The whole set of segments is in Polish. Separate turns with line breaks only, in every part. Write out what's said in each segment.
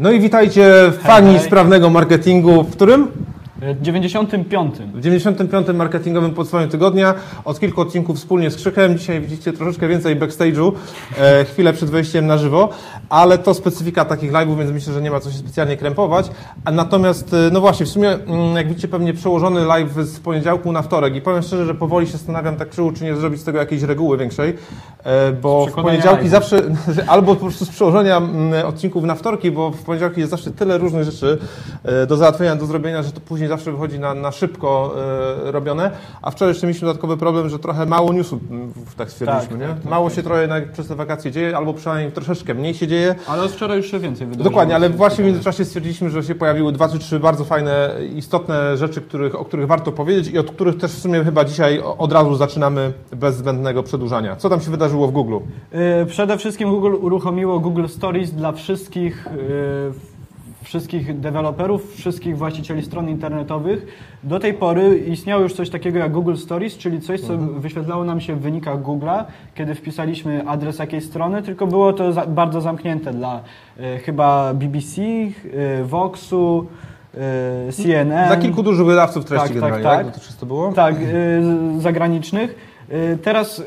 No i witajcie fani
hej.
sprawnego marketingu, w którym?
W 95.
W 95. marketingowym podsumowaniu tygodnia. Od kilku odcinków wspólnie z Krzykiem. Dzisiaj widzicie troszeczkę więcej backstage'u, e, chwilę przed wejściem na żywo, ale to specyfika takich live'ów, więc myślę, że nie ma co się specjalnie krępować. A natomiast, e, no właśnie, w sumie, mm, jak widzicie, pewnie przełożony live z poniedziałku na wtorek i powiem szczerze, że powoli się zastanawiam tak krzywu, czy nie zrobić z tego jakiejś reguły większej, e, bo w poniedziałki
live'u.
zawsze, albo po prostu z przełożenia mm, odcinków na wtorki, bo w poniedziałki jest zawsze tyle różnych rzeczy e, do załatwienia, do zrobienia, że to później zawsze wychodzi na, na szybko e, robione. A wczoraj jeszcze mieliśmy dodatkowy problem, że trochę mało newsu, mm, tak stwierdziliśmy,
Tak,
nie?
tak, tak,
mało
tak.
się trochę jednak przez te wakacje dzieje, albo przynajmniej troszeczkę mniej się dzieje.
Ale od wczoraj już się więcej wydarzyło.
Dokładnie, ale właśnie w międzyczasie stwierdziliśmy, że się pojawiły dwa czy trzy bardzo fajne, istotne rzeczy, których, o których warto powiedzieć i od których też w sumie chyba dzisiaj od razu zaczynamy bez zbędnego przedłużania. Co tam się wydarzyło w Google?
Y, Przede wszystkim Google uruchomiło Google Stories dla wszystkich, y, wszystkich deweloperów, wszystkich właścicieli stron internetowych. Do tej pory istniało już coś takiego jak Google Stories, czyli coś, co wyświetlało nam się w wynikach Google'a, kiedy wpisaliśmy adres jakiejś strony, tylko było to za, bardzo zamknięte dla y, chyba BBC, y, Voxu, y, CNN.
Dla kilku dużych wydawców treści
Tak, tak,
generalnie,
tak.
tak? To było?
Tak, y, zagranicznych. Teraz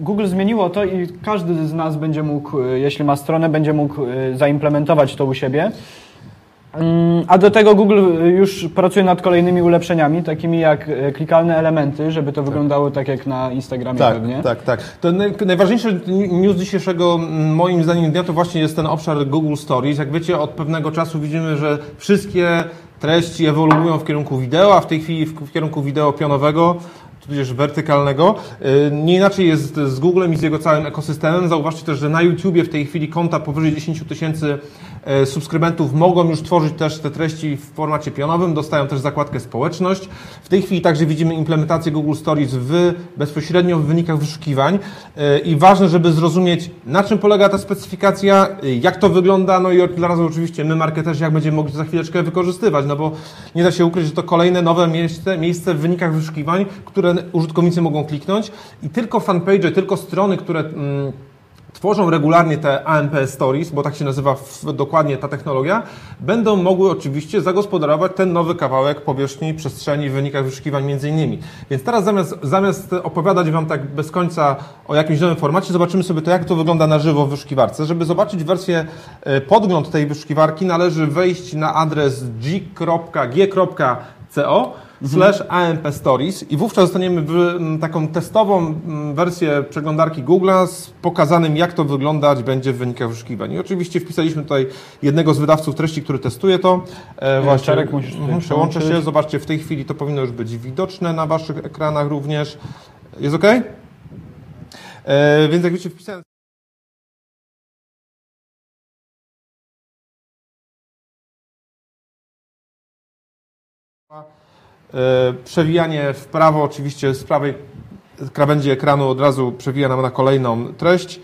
Google zmieniło to i każdy z nas będzie mógł, jeśli ma stronę, będzie mógł zaimplementować to u siebie. Mm, A do tego Google już pracuje nad kolejnymi ulepszeniami, takimi jak y, klikalne elementy, żeby to wyglądało tak jak na Instagramie
Tak,
pewnie.
tak, tak. To naj- najważniejszy news dzisiejszego moim zdaniem dnia to właśnie jest ten obszar Google Stories. Jak wiecie, od pewnego czasu widzimy, że wszystkie treści ewoluują w kierunku wideo, a w tej chwili w, kierunku wideo pionowego tudzież wertykalnego. Y, Nie inaczej jest z Googlem i z jego całym ekosystemem. Zauważcie też, że na YouTubie w tej chwili konta powyżej 10 tysięcy e, subskrybentów mogą już tworzyć też te treści w formacie pionowym, dostają też zakładkę społeczność. W tej chwili także widzimy implementację Google Stories w, bezpośrednio w wynikach wyszukiwań E, i ważne, żeby zrozumieć na czym polega ta specyfikacja, e, jak to wygląda, no i od razu oczywiście my marketerzy jak będziemy mogli za chwileczkę wykorzystywać, no bo nie da się ukryć, że to kolejne nowe miejsce, miejsce w wynikach wyszukiwań, które użytkownicy mogą kliknąć i tylko fanpage, tylko strony, które mm, tworzą regularnie te AMP Stories, bo tak się nazywa w, dokładnie ta technologia, będą mogły oczywiście zagospodarować ten nowy kawałek powierzchni przestrzeni w wynikach wyszukiwań między innymi. Więc teraz zamiast, zamiast opowiadać Wam tak bez końca o jakimś nowym formacie, zobaczymy sobie to, jak to wygląda na żywo w wyszukiwarce. Żeby zobaczyć wersję, e, podgląd tej wyszukiwarki, należy wejść na adres g.g.co slash AMP Stories i wówczas dostaniemy taką testową wersję przeglądarki Google'a z pokazanym, jak to wyglądać będzie w wynikach wyszukiwań. I oczywiście wpisaliśmy tutaj jednego z wydawców treści, który testuje to. E,
Czarek, musisz tutaj
Mhm, Przełączę się, zobaczcie, w tej chwili to powinno już być widoczne na Waszych ekranach również. Jest ok? E, więc jak wiecie, wpisałem Przewijanie w prawo, oczywiście z prawej krawędzi ekranu od razu przewija nam na kolejną treść.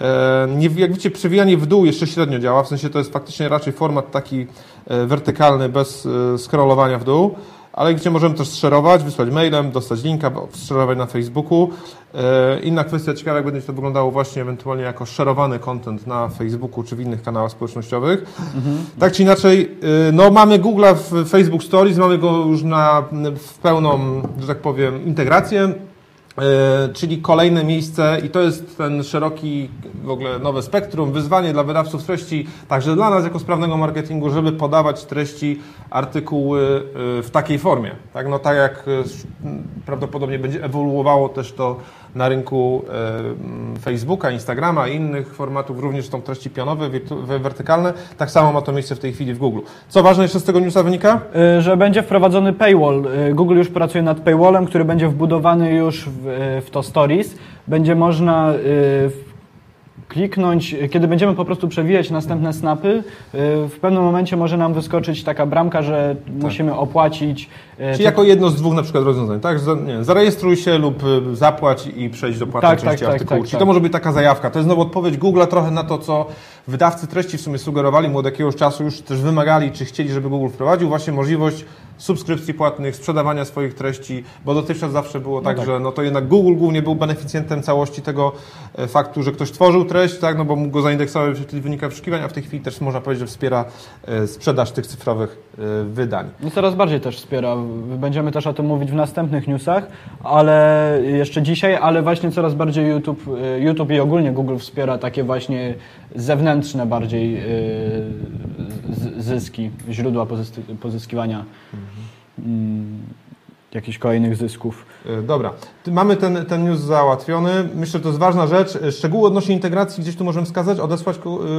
E, jak widzicie, przewijanie w dół jeszcze średnio działa, w sensie to jest faktycznie raczej format taki e, wertykalny, bez e, scrollowania w dół, ale gdzie możemy też szerować, wysłać mailem, dostać linka, szerować na Facebooku. E, Inna kwestia ciekawa, jak będzie to wyglądało właśnie ewentualnie jako szerowany content na Facebooku czy w innych kanałach społecznościowych. Tak czy inaczej, y, no mamy Google'a w Facebook Stories, mamy go już na w pełną, że tak powiem, integrację, czyli kolejne miejsce i to jest ten szeroki, w ogóle nowe spektrum, wyzwanie dla wydawców treści, także dla nas jako sprawnego marketingu, żeby podawać treści, artykuły y, w takiej formie. Tak, no tak jak y, prawdopodobnie będzie ewoluowało też to na rynku mm, Facebooka, Instagrama i innych formatów, również są treści pionowe, wertykalne. Tak samo ma to miejsce w tej chwili w Google. Co ważne jeszcze z tego newsa wynika?
Y, że będzie wprowadzony paywall. Y, Google już pracuje nad paywallem, który będzie wbudowany już w, w to Stories. Będzie można kliknąć, kiedy będziemy po prostu przewijać następne snapy, y, w pewnym momencie może nam wyskoczyć taka bramka, że musimy opłacić. y,
Czyli jako jedno z dwóch na przykład rozwiązań, tak? Nie, zarejestruj się lub y, zapłać i przejdź do płatnej
Tak, tak,
części
tak,
artykułu.
tak,
Czyli
tak.
to może być taka zajawka. To jest znowu odpowiedź Google'a trochę na to, co wydawcy treści w sumie sugerowali mu od jakiegoś czasu, już też wymagali, czy chcieli, żeby Google wprowadził właśnie możliwość subskrypcji płatnych, sprzedawania swoich treści, bo dotychczas zawsze było tak,
tak.
że no to jednak Google głównie był beneficjentem całości tego e, faktu, że ktoś tworzył treść, tak, no bo mógł go zaindeksować w wynikach wyszukiwań, a w tej chwili też można powiedzieć, że wspiera e, sprzedaż tych cyfrowych e, wydań.
No coraz bardziej też wspiera. Będziemy też o tym mówić w następnych newsach, ale jeszcze dzisiaj, ale właśnie coraz bardziej YouTube, YouTube i ogólnie Google wspiera takie właśnie zewnętrzne bardziej y, zyski, źródła pozyskiwania. Mm, jakichś kolejnych zysków.
E, Dobra, mamy ten, ten news załatwiony. Myślę, że to jest ważna rzecz. E, Szczegóły odnośnie integracji gdzieś tu możemy wskazać, odesłać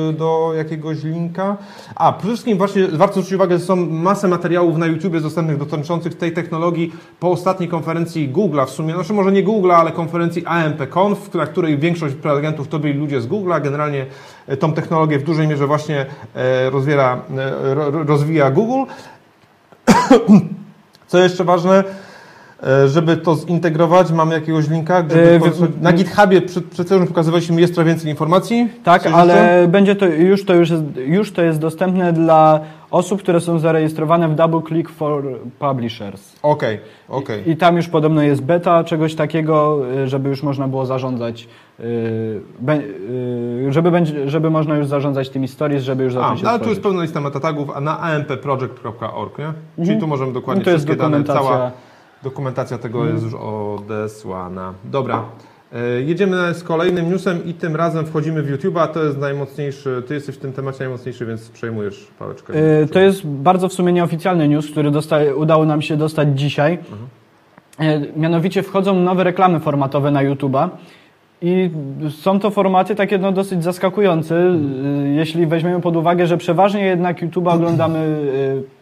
y, do jakiegoś linka. A, przede wszystkim właśnie warto zwrócić uwagę, że są masę materiałów na YouTubie dostępnych dotyczących tej technologii po ostatniej konferencji Google'a w sumie, znaczy może nie Google'a, ale konferencji AMP-Conf, na której większość prelegentów to byli ludzie z Google'a. Generalnie e, tą technologię w dużej mierze właśnie e, rozwiera, e, ro, ro- rozwija Google. Co jeszcze ważne, żeby to zintegrować, mamy jakiegoś linka, żeby
E,
to,
w-
na GitHubie przed, przed chwilą pokazywaliśmy jest trochę więcej informacji.
Tak, ale
jeszcze?
będzie to już, to już, jest, już to jest dostępne dla osób, które są zarejestrowane w Double Click for Publishers.
Okej, okej.
I tam już podobno jest beta czegoś takiego, y, żeby już można było zarządzać, żeby, będzie, żeby można już zarządzać tymi stories, żeby już
A,
zacząć
no, ale tu jest pełna lista metatagów a na ampproject.org, nie? Czyli tu możemy dokładnie
No to
wszystkie dane, cała dokumentacja tego jest już odesłana. Dobra. E, Jedziemy z kolejnym newsem i tym razem wchodzimy w YouTube'a. To jest najmocniejszy, ty jesteś w tym temacie najmocniejszy, więc przejmujesz pałeczkę.
Y, To jest bardzo w sumie nieoficjalny news, który dosta- udało nam się dostać dzisiaj. Y, Mianowicie wchodzą nowe reklamy formatowe na YouTube'a. I są to formaty takie no, dosyć zaskakujące, y, jeśli weźmiemy pod uwagę, że przeważnie jednak YouTube'a oglądamy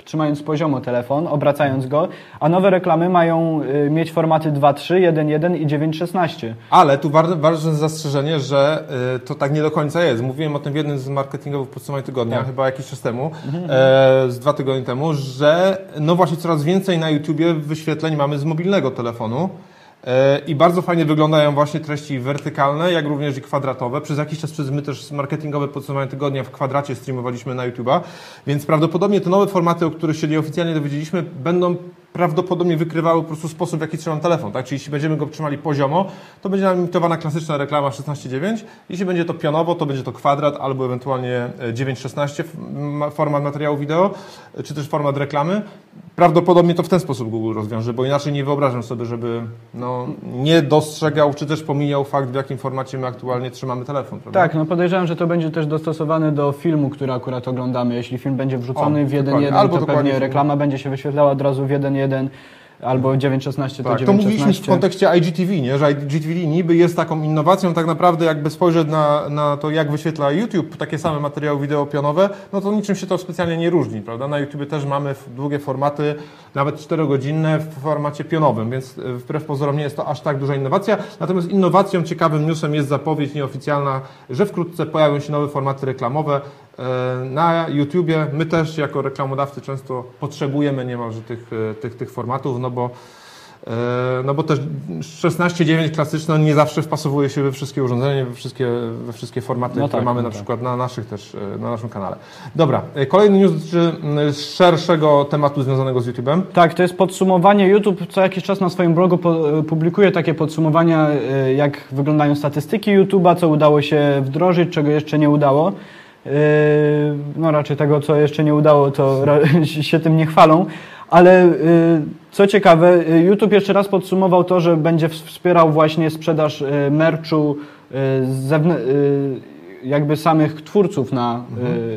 trzymając poziomo telefon, obracając go, a nowe reklamy mają y, mieć formaty 2.3, 1.1 i 9.16.
Ale tu ważne, zastrzeżenie, że y, to tak nie do końca jest. Mówiłem o tym w jednym z marketingowych podsumowań tygodnia,
Tak.
chyba jakiś czas temu, e, z dwa tygodnie temu, że no właśnie coraz więcej na YouTubie wyświetleń mamy z mobilnego telefonu. E, I bardzo fajnie wyglądają właśnie treści wertykalne, jak również i kwadratowe. Przez jakiś czas przez my też marketingowe podsumowanie tygodnia w kwadracie streamowaliśmy na YouTube'a, więc prawdopodobnie te nowe formaty, o których się nieoficjalnie dowiedzieliśmy, będą prawdopodobnie wykrywały po prostu sposób, w jaki trzymam telefon. Tak? Czyli jeśli będziemy go trzymali poziomo, to będzie nam emitowana klasyczna reklama 16.9. Jeśli będzie to pionowo, to będzie to kwadrat albo ewentualnie e, 9.16 f- ma- format materiału wideo, e, czy też format reklamy. Prawdopodobnie to w ten sposób Google rozwiąże, bo inaczej nie wyobrażam sobie, żeby no, nie dostrzegał, czy też pomijał fakt, w jakim formacie my aktualnie trzymamy telefon. Prawda?
Tak, no podejrzewam, że to będzie też dostosowane do filmu, który akurat oglądamy. Jeśli film będzie wrzucony
O,
w
dokładnie.
1.1,
Albo
to
dokładnie
pewnie reklama będzie się wyświetlała od razu w 1.1 albo 9.16 to
Tak, to mówiliśmy w
9.16.
kontekście IGTV, nie? że IGTV niby jest taką innowacją, tak naprawdę jakby spojrzeć na, na to, jak wyświetla YouTube takie same materiały wideo pionowe, no to niczym się to specjalnie nie różni, prawda? Na YouTube też mamy długie formaty, nawet 4-godzinne w formacie pionowym, więc e, wbrew pozorom nie jest to aż tak duża innowacja. Natomiast innowacją, ciekawym newsem jest zapowiedź nieoficjalna, że wkrótce pojawią się nowe formaty reklamowe na YouTubie. My też jako reklamodawcy często potrzebujemy niemalże tych, e, tych, tych formatów, no bo E, No bo też 16.9 klasyczne nie zawsze wpasowuje się we wszystkie urządzenia, we wszystkie, we wszystkie formaty,
No
które
tak,
mamy
no
na
tak.
przykład na naszych też, e, na naszym kanale. Dobra, e, kolejny news dotyczy szerszego tematu związanego z YouTube'em.
Tak, to jest podsumowanie. YouTube co jakiś czas na swoim blogu publikuje takie podsumowania, e, jak wyglądają statystyki YouTube'a, co udało się wdrożyć, czego jeszcze nie udało. E, No raczej tego, co jeszcze nie udało, to się tym nie chwalą. Ale e, co ciekawe, e, YouTube jeszcze raz podsumował to, że będzie wspierał właśnie sprzedaż merchu jakby samych twórców na,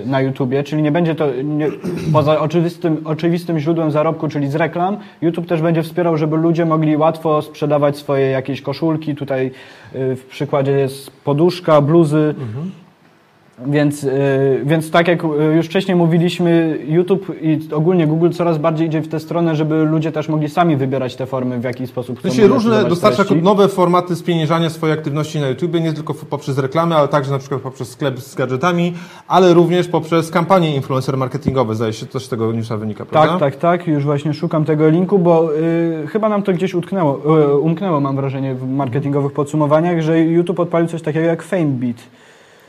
y, na YouTubie, czyli nie będzie to nie, poza oczywistym, oczywistym źródłem zarobku, czyli z reklam, YouTube też będzie wspierał, żeby ludzie mogli łatwo sprzedawać swoje jakieś koszulki. Tutaj w przykładzie jest poduszka, bluzy. Więc, y, więc tak jak y, już wcześniej mówiliśmy, YouTube i ogólnie Google coraz bardziej idzie w tę stronę, żeby ludzie też mogli sami wybierać te formy, w jaki sposób chcą
To się różne dostarcza
treści.
nowe formaty spieniężania swojej aktywności na YouTube, nie tylko poprzez reklamy, ale także na przykład poprzez sklep z gadżetami, ale również poprzez kampanie influencer marketingowe. Zdaje się, też z tego newsa wynika, prawda?
Tak, tak, tak. Już właśnie szukam tego linku, bo y, chyba nam to gdzieś utknęło, y, umknęło, mam wrażenie, w marketingowych podsumowaniach, że YouTube odpalił coś takiego jak FameBeat.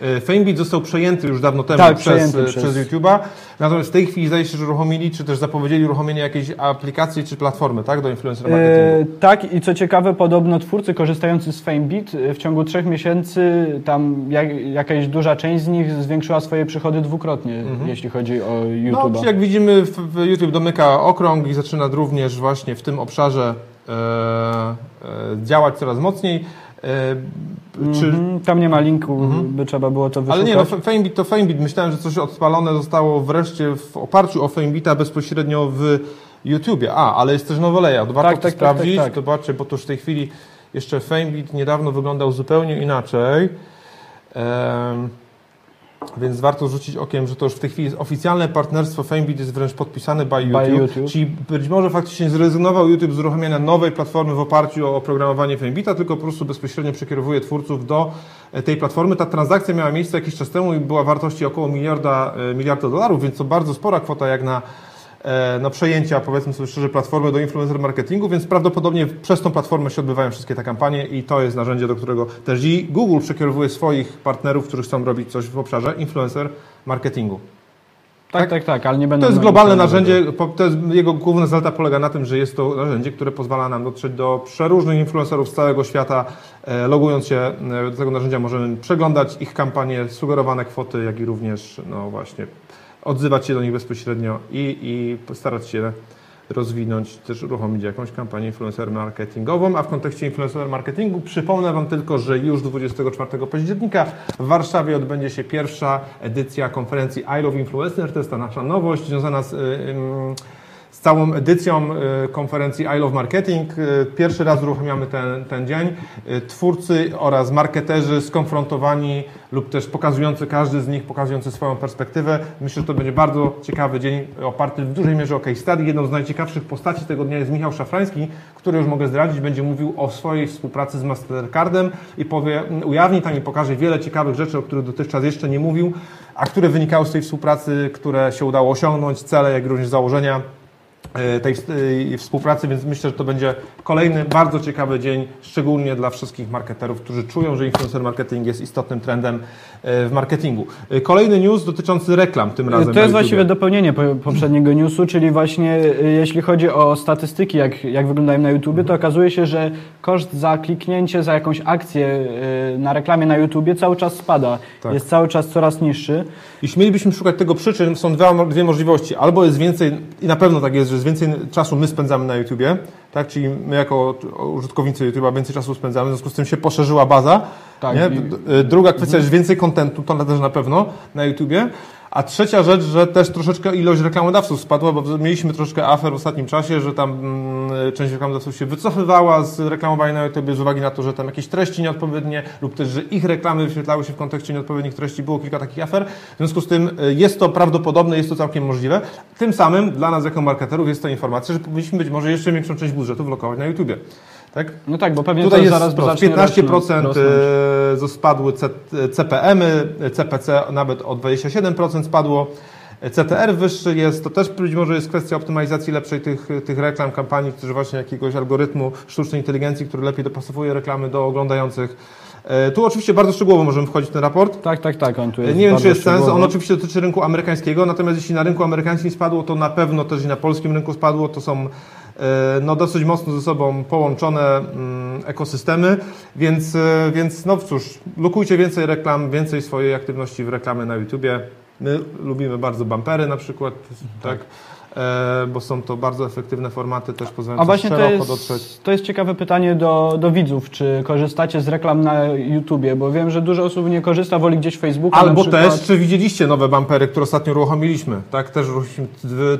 E, Famebit został przejęty już dawno temu
Tak,
przez, e,
przez-
przez YouTube'a, natomiast w tej chwili zdaje się, że uruchomili, czy też zapowiedzieli uruchomienie jakiejś aplikacji czy platformy, tak, do influencer marketingu.
E, tak, i co ciekawe, podobno twórcy korzystający z FameBit w ciągu trzech miesięcy, tam jak, jakaś duża część z nich zwiększyła swoje przychody dwukrotnie, jeśli chodzi o
No,
YouTube.
czy jak widzimy, w, w YouTube domyka okrąg i zaczyna również właśnie w tym obszarze e, e, działać coraz mocniej. E, czy,
Mhm, tam nie ma linku, by trzeba było to wyszukać.
ale nie, no Famebit to Famebit. Myślałem, że coś odpalone zostało wreszcie w oparciu o Famebita bezpośrednio w YouTubie. A, ale jest też Nowoleja. To warto
Tak,
to
tak, tak,
sprawdzić.
tak, tak.
Zobaczcie, bo to już w tej chwili jeszcze Famebit niedawno wyglądał zupełnie inaczej. Em, więc warto rzucić okiem, że to już w tej chwili jest oficjalne partnerstwo Famebit jest wręcz podpisane by YouTube.
By YouTube.
Czyli być może faktycznie zrezygnował YouTube z uruchomienia nowej platformy w oparciu o oprogramowanie Famebita, tylko po prostu bezpośrednio przekierowuje twórców do e, tej platformy. Ta transakcja miała miejsce jakiś czas temu i była wartości około miliarda, e, miliarda dolarów, więc to bardzo spora kwota jak na no, przejęcia, powiedzmy sobie szczerze, platformy do influencer marketingu, więc prawdopodobnie przez tą platformę się odbywają wszystkie te kampanie i to jest narzędzie, do którego też i Google przekierowuje swoich partnerów, którzy chcą robić coś w obszarze influencer marketingu.
tak, tak, tak, ale nie będę...
To jest globalne narzędzie, to jest, jego główna zaleta polega na tym, że jest to narzędzie, które pozwala nam dotrzeć do przeróżnych influencerów z całego świata. E, Logując się e, do tego narzędzia możemy przeglądać ich kampanie, sugerowane kwoty, jak i również no właśnie odzywać się do nich bezpośrednio i, i się rozwinąć, też uruchomić jakąś kampanię influencer marketingową, a w kontekście influencer marketingu przypomnę Wam tylko, że już 24 października w Warszawie odbędzie się pierwsza edycja konferencji I Love Influencer, to jest ta nasza nowość związana z, y, ym, z całą edycją y, konferencji I Love Marketing. Y, Pierwszy raz uruchamiamy ten, ten dzień. Y, Twórcy oraz marketerzy skonfrontowani lub też pokazujący, każdy z nich pokazujący swoją perspektywę. Myślę, że to będzie bardzo ciekawy dzień oparty w dużej mierze o case study. Jedną z najciekawszych postaci tego dnia jest Michał Szafrański, który już mogę zdradzić, będzie mówił o swojej współpracy z Mastercardem i powie, ujawni tam i pokaże wiele ciekawych rzeczy, o których dotychczas jeszcze nie mówił, a które wynikały z tej współpracy, które się udało osiągnąć, cele, jak również założenia e, tej e, współpracy, więc myślę, że to będzie kolejny bardzo ciekawy dzień, szczególnie dla wszystkich marketerów, którzy czują, że influencer marketing jest istotnym trendem e, w marketingu. Kolejny news dotyczący reklam tym razem.
To jest właściwie dopełnienie po- poprzedniego newsu, czyli właśnie jeśli chodzi o statystyki, jak, jak wyglądają na YouTube, to okazuje się, że koszt za kliknięcie, za jakąś akcję na reklamie na YouTube cały czas spada.
Tak.
Jest cały czas coraz niższy.
Jeśli mielibyśmy szukać tego przyczyn, są dwa, dwie możliwości. Albo jest więcej, i na pewno tak jest, że więcej czasu my spędzamy na YouTubie, tak? czyli my jako użytkownicy YouTube'a więcej czasu spędzamy, w związku z tym się poszerzyła baza.
Tak,
Druga kwestia, jest więcej kontentu, to też na pewno na YouTubie. A trzecia rzecz, że też troszeczkę ilość reklamodawców spadła, bo mieliśmy troszkę afer w ostatnim czasie, że tam mm, część reklamodawców się wycofywała z reklamowania na YouTube z uwagi na to, że tam jakieś treści nieodpowiednie lub też, że ich reklamy wyświetlały się w kontekście nieodpowiednich treści. Było kilka takich afer. W związku z tym y, jest to prawdopodobne, jest to całkiem możliwe. Tym samym dla nas jako marketerów jest to informacja, że powinniśmy być może jeszcze większą część budżetu wlokować na YouTubie. Tak?
No tak, bo pewnie
Tutaj
to
jest
zaraz zacznie
15%
rosnąć-
e, spadły CPM-y, CPC nawet o 27% spadło. CTR wyższy jest, to też być może jest kwestia optymalizacji lepszej tych, tych reklam, kampanii, czy właśnie jakiegoś algorytmu sztucznej inteligencji, który lepiej dopasowuje reklamy do oglądających. E, Tu oczywiście bardzo szczegółowo możemy wchodzić w ten raport.
Tak, tak, tak, on tu jest
Nie wiem, czy jest sens. On oczywiście dotyczy rynku amerykańskiego, natomiast jeśli na rynku amerykańskim spadło, to na pewno też i na polskim rynku spadło. To są e, no, dosyć mocno ze sobą połączone mm, ekosystemy, więc, e, więc no cóż, lukujcie więcej reklam, więcej swojej aktywności w reklamy na YouTubie. My lubimy bardzo bumpery na przykład, tak? E, bo są to bardzo efektywne formaty, też pozwalające
właśnie to
szeroko
jest,
dotrzeć.
to jest ciekawe pytanie do, do widzów, czy korzystacie z reklam na YouTubie, bo wiem, że dużo osób nie korzysta, woli gdzieś Facebooka
Albo
przykład.
też, czy widzieliście nowe bampery, które ostatnio uruchomiliśmy? Tak, też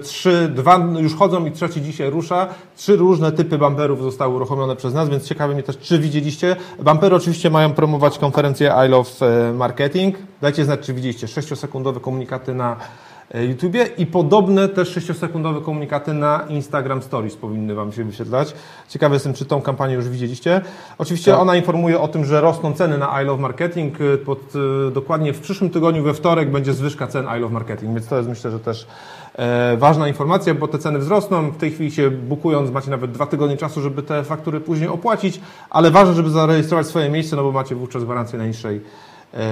trzy, dwa już chodzą i trzeci dzisiaj rusza. Trzy różne typy bamperów zostały uruchomione przez nas, więc ciekawe mnie też, czy widzieliście. Bampery oczywiście mają promować konferencję I Love e, Marketing. Dajcie znać, czy widzieliście. Sześciosekundowe komunikaty na e, YouTubie i podobne też sześciosekundowe komunikaty na Instagram Stories powinny Wam się wyświetlać. Ciekawy jestem, czy tą kampanię już widzieliście. Oczywiście
Tak.
ona informuje o tym, że rosną ceny na I Love Marketing. Y, Pod, y, dokładnie w przyszłym tygodniu, we wtorek, będzie zwyżka cen I Love Marketing, więc to jest myślę, że też e, ważna informacja, bo te ceny wzrosną. W tej chwili się bukując, macie nawet dwa tygodnie czasu, żeby te faktury później opłacić, ale ważne, żeby zarejestrować swoje miejsce, no bo macie wówczas gwarancję najniższej e,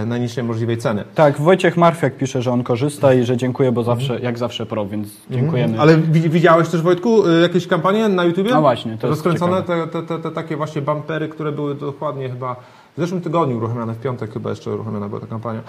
najniższej możliwej ceny.
Tak, Wojciech Marfiak pisze, że on korzysta i że dziękuję, bo zawsze, jak zawsze pro, więc dziękujemy.
Ale wi- widziałeś też, Wojtku, y, jakieś kampanie na YouTubie?
No właśnie, to
Rozkręcone te, te, te, te takie właśnie bumpery, które były dokładnie chyba w zeszłym tygodniu uruchomione, w piątek chyba jeszcze uruchomiona była ta kampania.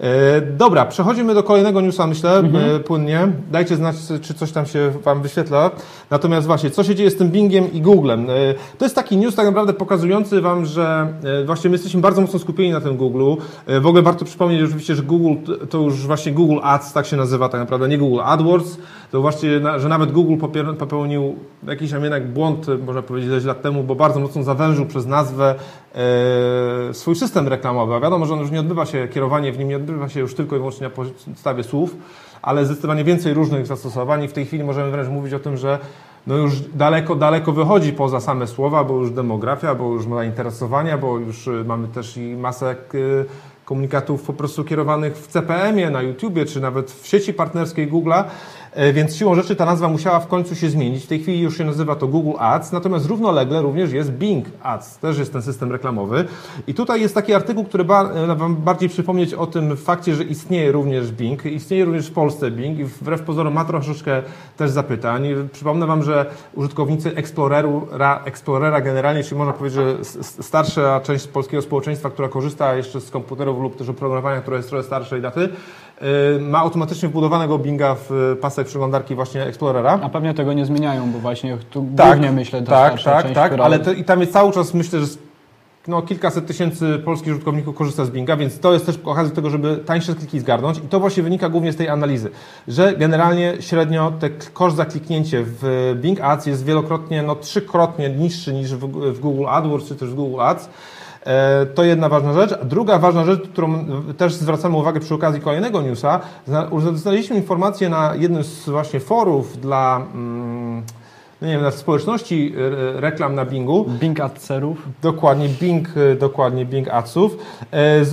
E, dobra, przechodzimy do kolejnego newsa, myślę,
Mhm.
e, płynnie. Dajcie znać, czy coś tam się Wam wyświetla. Natomiast właśnie, co się dzieje z tym Bingiem i Googlem? E, to jest taki news tak naprawdę pokazujący Wam, że e, właśnie my jesteśmy bardzo mocno skupieni na tym Google'u. E, w ogóle warto przypomnieć oczywiście, że Google to- już właśnie Google Ads tak się nazywa tak naprawdę, nie Google AdWords. To właśnie, że nawet Google popełnił jakiś tam jednak błąd, można powiedzieć, lat temu, bo bardzo mocno zawężył przez nazwę swój system reklamowy. A wiadomo, że on już nie odbywa się, kierowanie w nim nie odbywa się już tylko i wyłącznie na podstawie słów, ale zdecydowanie więcej różnych zastosowań. I w tej chwili możemy wręcz mówić o tym, że no już daleko, daleko wychodzi poza same słowa, bo już demografia, bo już zainteresowania, bo już y, mamy też i masę y, komunikatów po prostu kierowanych w CPM-ie, na YouTubie, czy nawet w sieci partnerskiej Google'a, E, więc siłą rzeczy ta nazwa musiała w końcu się zmienić. W tej chwili już się nazywa to Google Ads, natomiast równolegle również jest Bing Ads, też jest ten system reklamowy. I tutaj jest taki artykuł, który ba e, Wam bardziej przypomnieć o tym fakcie, że istnieje również Bing, istnieje również w Polsce Bing i wbrew pozorom ma troszeczkę też zapytań. Przypomnę Wam, że użytkownicy Explorera, Explorera generalnie, czyli można powiedzieć, że starsza część polskiego społeczeństwa, która korzysta jeszcze z komputerów lub też oprogramowania, które jest trochę starszej daty, ma automatycznie wbudowanego Binga w y, pasek przeglądarki właśnie Explorera.
A pewnie tego nie zmieniają, bo właśnie tu
Tak,
głównie myślę ta
tak, tak,
część,
tak,
która...
ale to, i tam jest cały czas, myślę, że no, kilkaset tysięcy polskich użytkowników korzysta z Binga, więc to jest też okazja do tego, żeby tańsze kliki zgarnąć i to właśnie wynika głównie z tej analizy, że generalnie średnio te koszt za kliknięcie w Bing Ads jest wielokrotnie, no trzykrotnie niższy niż w, w Google AdWords czy też w Google Ads. E, To jedna ważna rzecz. Druga ważna rzecz, którą też zwracamy uwagę przy okazji kolejnego newsa, znaleźliśmy informację na jednym z właśnie forów dla, mm, no nie wiem, dla społeczności e, reklam na Bingu,
Bing Adserów.
Dokładnie, Bing, e, dokładnie Bing Adsów. E,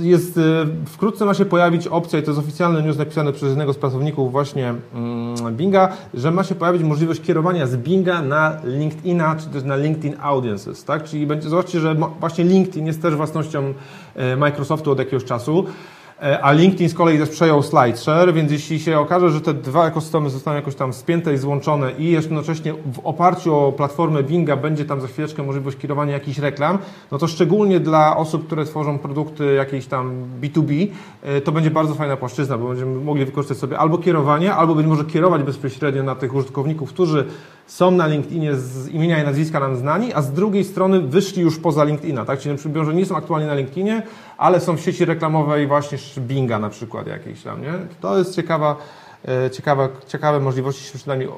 Jest, wkrótce ma się pojawić opcja, i to jest oficjalny news napisany przez jednego z pracowników właśnie mm, Binga, że ma się pojawić możliwość kierowania z Binga na LinkedIna, czy też na LinkedIn Audiences, tak? Czyli będzie, zobaczcie, że właśnie LinkedIn jest też własnością Microsoftu od jakiegoś czasu. E, A LinkedIn z kolei też przejął SlideShare, więc jeśli się okaże, że te dwa ekosystemy zostaną jakoś tam spięte i złączone i jednocześnie w oparciu o platformę Binga będzie tam za chwileczkę możliwość kierowania jakichś reklam, no to szczególnie dla osób, które tworzą produkty jakieś tam B2B, e, to będzie bardzo fajna płaszczyzna, bo będziemy mogli wykorzystać sobie albo kierowanie, albo być może kierować bezpośrednio na tych użytkowników, którzy są na LinkedInie z imienia i nazwiska nam znani, a z drugiej strony wyszli już poza LinkedIna, tak? Czyli na przykład, że nie są aktualnie na LinkedInie, ale są w sieci reklamowej właśnie Binga na przykład jakiejś tam, nie? To jest ciekawa, e, ciekawa, ciekawe możliwości się przynajmniej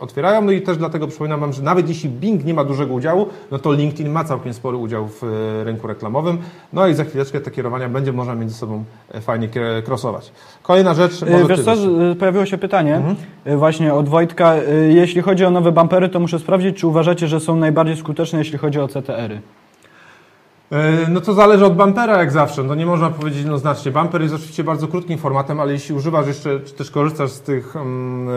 otwierają, no i też dlatego przypominam Wam, że nawet jeśli Bing nie ma dużego udziału, no to LinkedIn ma całkiem spory udział w e, rynku reklamowym, no i za chwileczkę te kierowania będzie można między sobą e, fajnie crossować. Kolejna rzecz,
Wiesz co, pojawiło się pytanie
Mhm.
właśnie od Wojtka. Jeśli chodzi o nowe bumpery, to muszę sprawdzić, czy uważacie, że są najbardziej skuteczne, jeśli chodzi o CTR-y.
E, No to zależy od bumpera jak zawsze. No nie można powiedzieć jednoznacznie. Bumper jest oczywiście bardzo krótkim formatem, ale jeśli używasz jeszcze, czy też korzystasz z tych mm,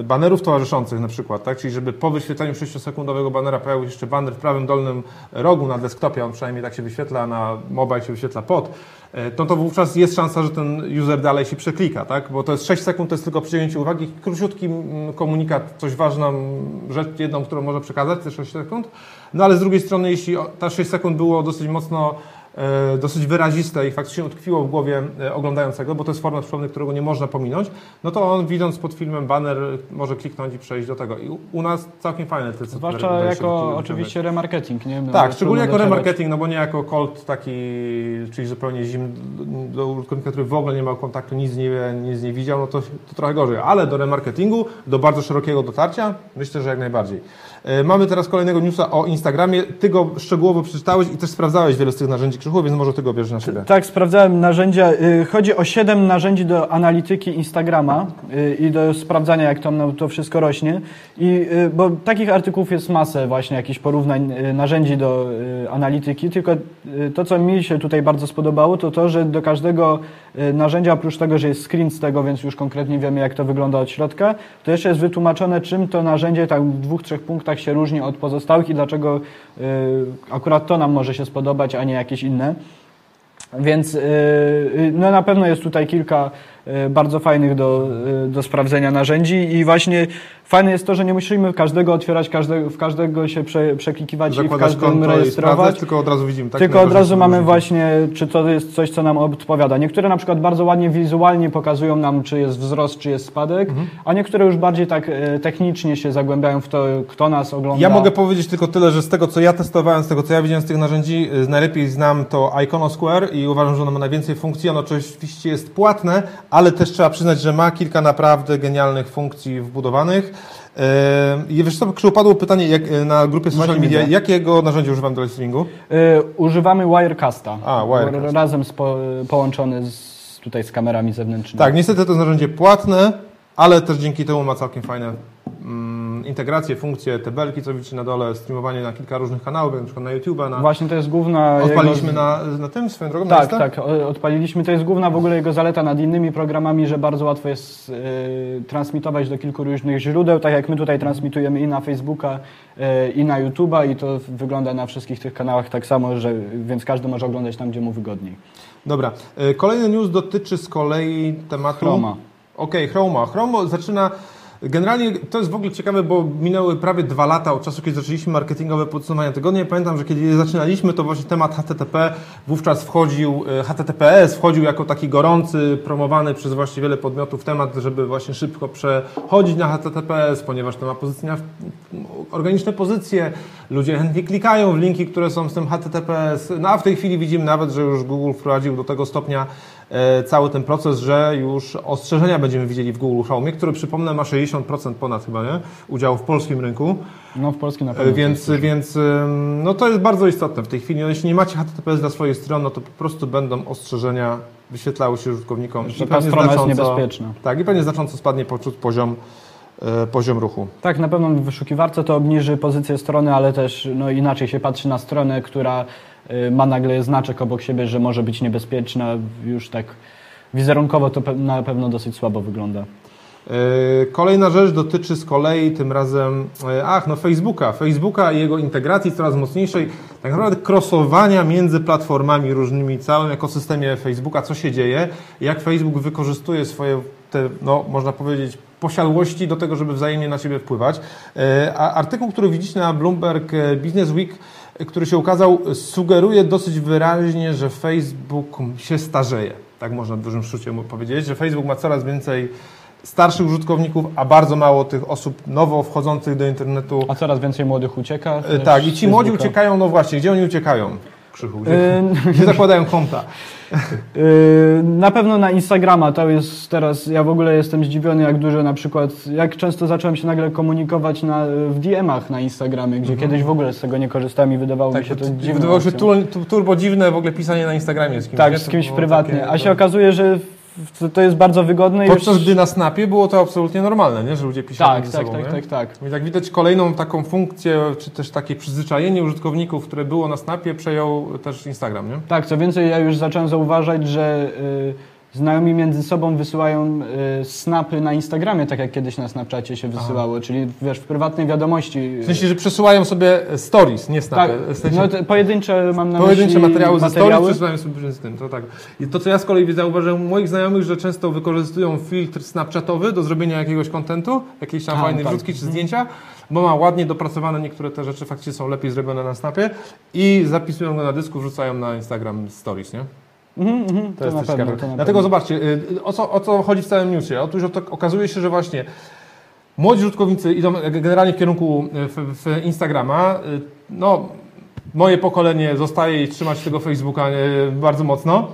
e, banerów towarzyszących na przykład, tak? Czyli żeby po wyświetleniu 6-sekundowego banera pojawił się jeszcze baner w prawym dolnym rogu na desktopie, on przynajmniej tak się wyświetla, na mobile się wyświetla pod, e, to to wówczas jest szansa, że ten user dalej się przeklika, tak? Bo to jest 6 sekund, to jest tylko przycięcie uwagi, króciutki mm, komunikat, coś ważną rzecz, jedną, którą może przekazać, te 6 sekund. No ale z drugiej strony, jeśli ta 6 sekund było dosyć mocno, e, dosyć wyraziste i faktycznie utkwiło w głowie e, oglądającego, bo to jest format przypomnę, którego nie można pominąć, no to on widząc pod filmem banner może kliknąć i przejść do tego. I u, nas całkiem fajne te
Zwłaszcza jako oczywiście remarketing, nie?
Tak, szczególnie jako
docierać.
remarketing, no bo nie jako cold taki, czyli zupełnie zimny, do użytkownika, który w ogóle nie miał kontaktu, nic nie wie, nic nie widział, no to, to trochę gorzej. Ale do remarketingu, do bardzo szerokiego dotarcia, myślę, że jak najbardziej. E, Mamy teraz kolejnego newsa o Instagramie. Ty go szczegółowo przeczytałeś i też sprawdzałeś wiele z tych narzędzi Krzychu, więc może ty go bierzesz na siebie.
Tak, sprawdzałem narzędzia. Y, Chodzi o 7 narzędzi do analityki Instagrama y, i do sprawdzania, jak tam to wszystko rośnie. I, bo takich artykułów jest masę, właśnie jakichś porównań narzędzi do analityki. Tylko to, co mi się tutaj bardzo spodobało, to to, że do każdego narzędzia, oprócz tego, że jest screen z tego, więc już konkretnie wiemy, jak to wygląda od środka, to jeszcze jest wytłumaczone, czym to narzędzie tak w dwóch, trzech punktach się różni od pozostałych i dlaczego y, akurat to nam może się spodobać, a nie jakieś inne. Więc y, y, no na pewno jest tutaj kilka y, bardzo fajnych do, y, do sprawdzenia narzędzi i właśnie fajne jest to, że nie musimy każdego otwierać, każdego, w każdego się prze, przeklikiwać i w każdym
i sprawdzać,
rejestrować.
tylko od razu widzimy. Tak?
Tylko od razu mamy właśnie, czy to jest coś, co nam odpowiada. Niektóre na przykład bardzo ładnie wizualnie pokazują nam, czy jest wzrost, czy jest spadek,
Mhm.
a niektóre już bardziej tak e, technicznie się zagłębiają w to, kto nas ogląda.
Ja mogę powiedzieć tylko tyle, że z tego co ja testowałem, z tego co ja widziałem z tych narzędzi, y, najlepiej znam to Iconosquare i uważam, że ono ma najwięcej funkcji. Ono oczywiście jest płatne, ale też trzeba przyznać, że ma kilka naprawdę genialnych funkcji wbudowanych. Yy, I wiesz co, Krzył, padło pytanie jak, y, na grupie social media, jakiego narzędzia używam do live streamingu?
E, używamy Wirecasta.
A, Wirecast.
Razem z po, połączony z, tutaj z kamerami zewnętrznymi.
Tak, niestety to jest narzędzie płatne, ale też dzięki temu ma całkiem fajne integracje, funkcje, te belki, co widzicie na dole, streamowanie na kilka różnych kanałów, na przykład na YouTube'a, na...
Właśnie to jest główna
Odpaliliśmy
jego...
na, na tym swoją drogą?
Tak, tak, odpaliliśmy. To jest główna w ogóle jego zaleta nad innymi programami, że bardzo łatwo jest e, transmitować do kilku różnych źródeł, tak jak my tutaj transmitujemy i na Facebooka, e, i na YouTube'a i to wygląda na wszystkich tych kanałach tak samo, że, więc każdy może oglądać tam, gdzie mu wygodniej.
Dobra. E, Kolejny news dotyczy z kolei tematu...
Chroma.
Okej, Chroma. Chroma zaczyna... Generalnie to jest w ogóle ciekawe, bo minęły prawie dwa lata od czasu, kiedy zaczęliśmy marketingowe podsumowania tygodnia. Pamiętam, że kiedy zaczynaliśmy, to właśnie temat HTTP wówczas wchodził, e, HTTPS wchodził jako taki gorący, promowany przez właśnie wiele podmiotów temat, żeby właśnie szybko przechodzić na HTTPS, ponieważ to ma pozycje, organiczne pozycje, ludzie chętnie klikają w linki, które są z tym HTTPS. No a w tej chwili widzimy nawet, że już Google wprowadził do tego stopnia cały ten proces, że już ostrzeżenia będziemy widzieli w Google Chrome, który przypomnę ma 60% ponad chyba, nie? Udziału w polskim rynku.
No w polskim na
E,
pewno.
Więc, więc no to jest bardzo istotne w tej chwili. No, jeśli nie macie HTTPS dla swojej strony, no to po prostu będą ostrzeżenia wyświetlały się użytkownikom.
Że
i
ta strona jest
znacząco-
niebezpieczna.
Tak, i pewnie znacząco spadnie poczuć poziom, e, poziom ruchu.
Tak, na pewno w wyszukiwarce to obniży pozycję strony, ale też no, inaczej się patrzy na stronę, która ma nagle znaczek obok siebie, że może być niebezpieczna. Już tak wizerunkowo to na pewno dosyć słabo wygląda.
E, Kolejna rzecz dotyczy z kolei tym razem, e, ach, no Facebooka. Facebooka i jego integracji coraz mocniejszej, tak naprawdę crossowania między platformami różnymi, całym ekosystemie Facebooka, co się dzieje, jak Facebook wykorzystuje swoje, te, no, można powiedzieć, posiadłości do tego, żeby wzajemnie na siebie wpływać. A artykuł, który widzicie na Bloomberg Business Week, który się ukazał, sugeruje dosyć wyraźnie, że Facebook się starzeje. Tak można w dużym mu powiedzieć, że Facebook ma coraz więcej starszych użytkowników, a bardzo mało tych osób nowo wchodzących do internetu.
A coraz więcej młodych ucieka.
E, Tak, i ci młodzi
Facebooka.
uciekają, no właśnie, gdzie oni uciekają? Krzychu, gdzie,
Y,
gdzie zakładają konta?
Yy, Na pewno na Instagrama to jest teraz, ja w ogóle jestem zdziwiony jak dużo na przykład, jak często zacząłem się nagle komunikować na, w DM-ach na Instagramie, gdzie kiedyś w ogóle z tego nie korzystałem i wydawało mi się to dziwne.
Mhm. Tak, wydawało się tur, tu- turbo dziwne w ogóle pisanie na Instagramie z kimś.
Tak,
nie?
z kimś prywatnie,
takie,
a się
to-
okazuje, że to jest bardzo wygodne i
Podczas
już...
gdy na Snapie było to absolutnie normalne, nie? że ludzie piszą
Tak, tak,
sobą.
tak,
nie?
tak, tak.
I tak widać kolejną taką funkcję, czy też takie przyzwyczajenie użytkowników, które było na Snapie, przejął też Instagram, nie?
Tak, co więcej, ja już zacząłem zauważać, że y, znajomi między sobą wysyłają y, snapy na Instagramie, tak jak kiedyś na Snapchacie się wysyłało, czyli wiesz, w prywatnej wiadomości.
W sensie, że przesyłają sobie stories, nie
tak,
Snapy. W sensie,
no, te pojedyncze mam na
Pojedyncze
myśli
materiały ze stories
materiały.
przesyłają sobie z tym, to tak. I to, co ja z kolei zauważyłem u moich znajomych, że często wykorzystują filtr snapchatowy do zrobienia jakiegoś kontentu, jakiejś tam
A,
fajnej
tak.
wrzutki czy zdjęcia, bo ma ładnie dopracowane niektóre te rzeczy faktycznie są lepiej zrobione na snapie i zapisują go na dysku, wrzucają na Instagram stories, nie?
Mhm, mhm,
To, jest
na pewno,
ciekawe.
to
Dlatego zobaczcie, y, o co, o co chodzi w całym newsie? Otóż o to, okazuje się, że właśnie młodzi użytkownicy idą generalnie w kierunku y, w, w Instagrama. Y, No, moje pokolenie zostaje i trzyma się tego Facebooka bardzo mocno.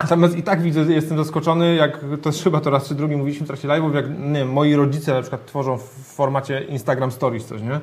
Natomiast i tak widzę, jestem zaskoczony, jak to jest chyba to raz czy drugi mówiliśmy w trakcie live'ów, jak nie wiem, moi rodzice na przykład tworzą w formacie Instagram Stories coś, nie?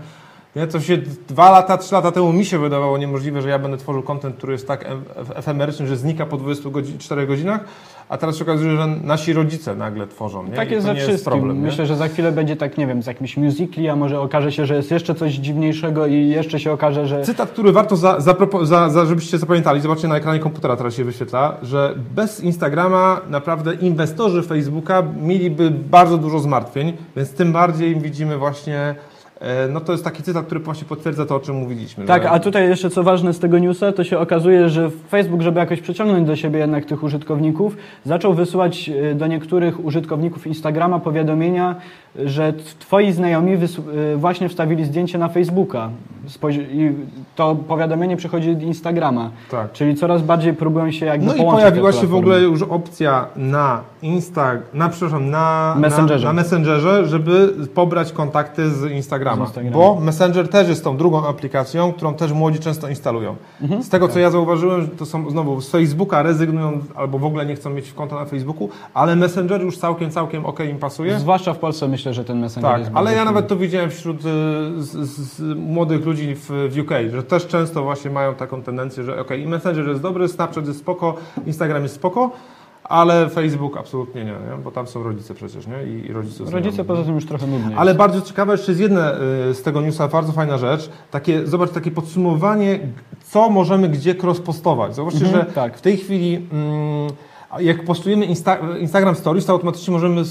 Nie, to się dwa lata, trzy lata temu mi się wydawało niemożliwe, że ja będę tworzył kontent, który jest tak em- ef- efemeryczny, że znika po 24 godzinach, a teraz się okazuje, że nasi rodzice nagle tworzą. Nie?
Tak jest ze wszystkim.
jest problem.
Myślę, że za chwilę będzie tak, nie wiem, z jakimś musicali, a może okaże się, że jest jeszcze coś dziwniejszego i jeszcze się okaże, że...
Cytat, który warto, za, zapropo- za, za, żebyście zapamiętali, zobaczcie na ekranie komputera, teraz się wyświetla, że bez Instagrama naprawdę inwestorzy Facebooka mieliby bardzo dużo zmartwień, więc tym bardziej widzimy właśnie no to jest taki cytat, który właśnie potwierdza to, o czym mówiliśmy.
Tak,
że...
a tutaj jeszcze co ważne z tego newsa, to się okazuje, że Facebook, żeby jakoś przyciągnąć do siebie jednak tych użytkowników, zaczął wysyłać e, do niektórych użytkowników Instagrama powiadomienia, że twoi znajomi e, właśnie wstawili zdjęcie na Facebooka. I to powiadomienie przychodzi od Instagrama.
Tak.
Czyli coraz bardziej próbują się jakby
No i pojawiła się w ogóle już opcja na Insta, na przepraszam, na
Messengerze.
na, na Messengerze, żeby pobrać kontakty z Instagrama,
Z Instagrama.
bo Messenger też jest tą drugą aplikacją, którą też młodzi często instalują.
Mhm.
Z tego co ja zauważyłem, to są znowu z Facebooka rezygnują albo w ogóle nie chcą mieć konta na Facebooku, ale Messenger już całkiem całkiem ok im pasuje.
Zwłaszcza w Polsce myślę, że ten Messenger
Tak,
jest
ale ja nawet to widziałem wśród y, z, z, młodych ludzi w, w UK, że też często właśnie mają taką tendencję, że ok, i Messenger jest dobry, Snapchat jest spoko, Instagram jest spoko, ale Facebook absolutnie nie, nie? bo tam są rodzice przecież, nie? I,
Rodzice
znajomych.
poza tym już trochę nudniej.
Ale bardzo ciekawe jeszcze jest jedna y, z tego newsa, bardzo fajna rzecz. Takie, zobacz, takie podsumowanie, co możemy gdzie cross-postować. Zobaczcie,
Mhm,
że
tak.
w tej chwili, mm, jak postujemy Insta- Instagram Stories, to automatycznie możemy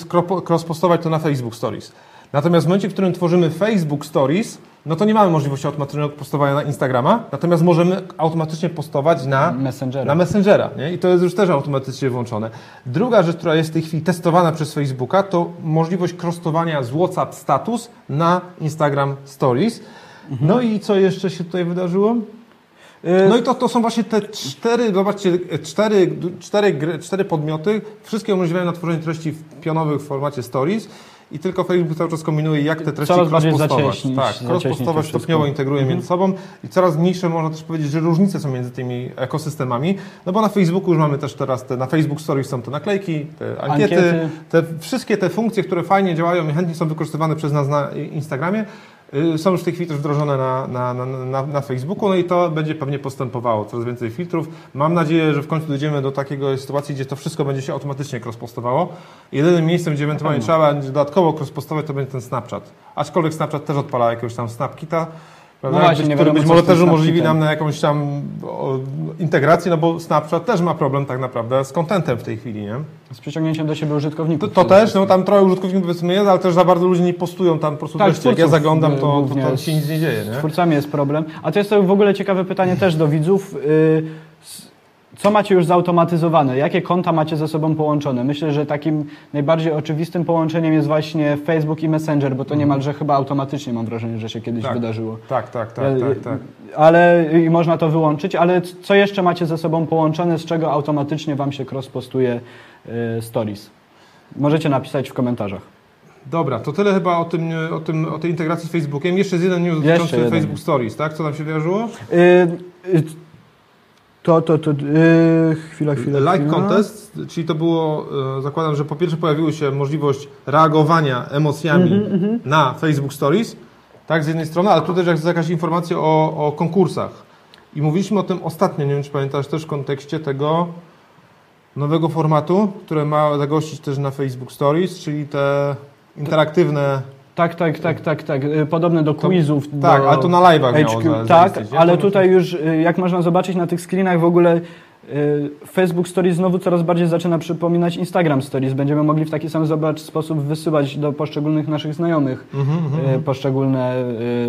cross-postować to na Facebook Stories. Natomiast w momencie, w którym tworzymy Facebook Stories, no to nie mamy możliwości automatycznego postowania na Instagrama, natomiast możemy automatycznie postować na
Messengera.
na Messengera, nie? I to jest już też automatycznie włączone. Druga rzecz, która jest w tej chwili testowana przez Facebooka, to możliwość krostowania z WhatsApp status na Instagram Stories. No i co jeszcze się tutaj wydarzyło?
Y,
No i to, to są właśnie te cztery, zobaczcie, cztery, cztery, gry, cztery podmioty, wszystkie umożliwiają na tworzenie treści w pionowych w formacie Stories i tylko Facebook cały czas kombinuje, jak te treści cross-postować. Tak, cross-postować stopniowo integruje między sobą i coraz mniejsze można też powiedzieć, że różnice są między tymi ekosystemami, no bo na Facebooku już mamy też teraz te, na Facebook Stories są te naklejki, te ankiety,
Ankiety.
te wszystkie te funkcje, które fajnie działają i chętnie są wykorzystywane przez nas na Instagramie, są już w tej chwili też wdrożone na, na, na, na, na Facebooku, no i to będzie pewnie postępowało, coraz więcej filtrów. Mam nadzieję, że w końcu dojdziemy do takiego sytuacji, gdzie to wszystko będzie się automatycznie cross-postowało. Jedynym miejscem, gdzie ewentualnie
pewno.
trzeba będzie dodatkowo cross-postować, to będzie ten Snapchat. Aczkolwiek Snapchat też odpala jakiegoś tam Snapkita, prawda,
No właśnie,
być, który być może
z
też umożliwi nam na jakąś tam integrację, no bo Snapchat też ma problem tak naprawdę z contentem w tej chwili, nie?
Z przyciągnięciem do siebie użytkowników.
To, to też, no tam trochę użytkowników powiedzmy jest, ale też za bardzo ludzie nie postują tam po prostu
Tak,
treści. Jak ja zaglądam, to, to, to
z-
się nic nie dzieje,
Z
nie?
twórcami jest problem. A to jest to w ogóle ciekawe pytanie też do widzów. Yy, Co macie już zautomatyzowane? Jakie konta macie ze sobą połączone? Myślę, że takim najbardziej oczywistym połączeniem jest właśnie Facebook i Messenger, bo to niemalże chyba automatycznie mam wrażenie, że się kiedyś
Tak.
wydarzyło.
Tak, tak, tak,
E,
tak, tak.
Ale i można to wyłączyć, ale co jeszcze macie ze sobą połączone, z czego automatycznie Wam się cross-postuje y, stories? Możecie napisać w komentarzach.
Dobra, to tyle chyba o tym, o tym, o tej integracji z Facebookiem. Jeszcze jest jeden news dotyczący. Facebook Stories, tak? Co tam się wydarzyło?
Y, to, to, to, y, chwila, chwila,
Like
chwila.
contest, czyli to było, e, zakładam, że po pierwsze pojawiła się możliwość reagowania emocjami
Mhm,
na Facebook Stories, tak, z jednej strony, ale tu też jest jakaś informacja o, o konkursach. I mówiliśmy o tym ostatnio, nie wiem czy pamiętasz, też w kontekście tego nowego formatu, które ma zagościć też na Facebook Stories, czyli te interaktywne...
Tak, tak, tak, tak, tak. Y, Podobne do
To-
quizów.
Tak,
do
ale to na live'ach miało
HQ.
za-
Tak, ale tutaj już, y, jak można zobaczyć na tych screenach w ogóle, Facebook Stories znowu coraz bardziej zaczyna przypominać Instagram Stories. Będziemy mogli w taki sam zobacz, sposób wysyłać do poszczególnych naszych znajomych
mhm.
y, poszczególne...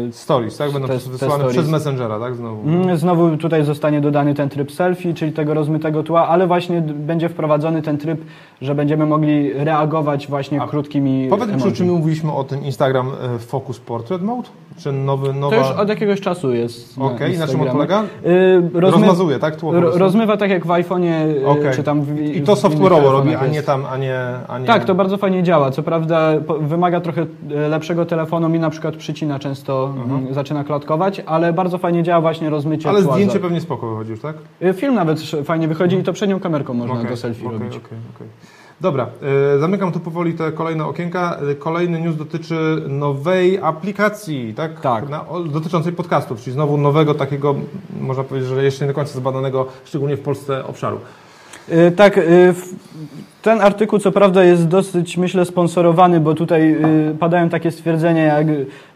y,
Stories, tak? Będą
Te-
te,
te
przez Messengera, tak? Znowu.
Mm, Znowu tutaj zostanie dodany ten tryb selfie, czyli tego rozmytego tła, ale właśnie będzie wprowadzony ten tryb, że będziemy mogli reagować właśnie
A
krótkimi
Powiedz mi, czy my mówiliśmy o tym Instagram Focus Portrait Mode? Czy nowy, nowa...
To już od jakiegoś czasu jest na
Okej, na czym on polega?
Y, rozmy-
Rozmazuje, tak? Tło
rozmywa tak jak w iPhone'ie, y,
Okej.
czy tam w,
I to software'owo robi, a nie tam, a nie... A nie...
Tak, to bardzo fajnie działa. Co prawda wymaga trochę e, lepszego telefonu, mi na przykład przycina często, mm, zaczyna klatkować, ale bardzo fajnie działa właśnie rozmycie
Ale
tła
zdjęcie pewnie spoko wychodzi już, tak?
Y, Film nawet fajnie wychodzi i to przednią kamerką można
Okej,
do selfie
okej,
robić.
okej, okej. Dobra, e, zamykam tu powoli te kolejne okienka. E, Kolejny news dotyczy nowej aplikacji, tak?
Tak.
Na, dotyczącej podcastów, czyli znowu nowego takiego, można powiedzieć, że jeszcze nie do końca zbadanego, szczególnie w Polsce, obszaru.
Y, Tak, y, ten artykuł co prawda jest dosyć, myślę, sponsorowany, bo tutaj y, padają takie stwierdzenia, jak,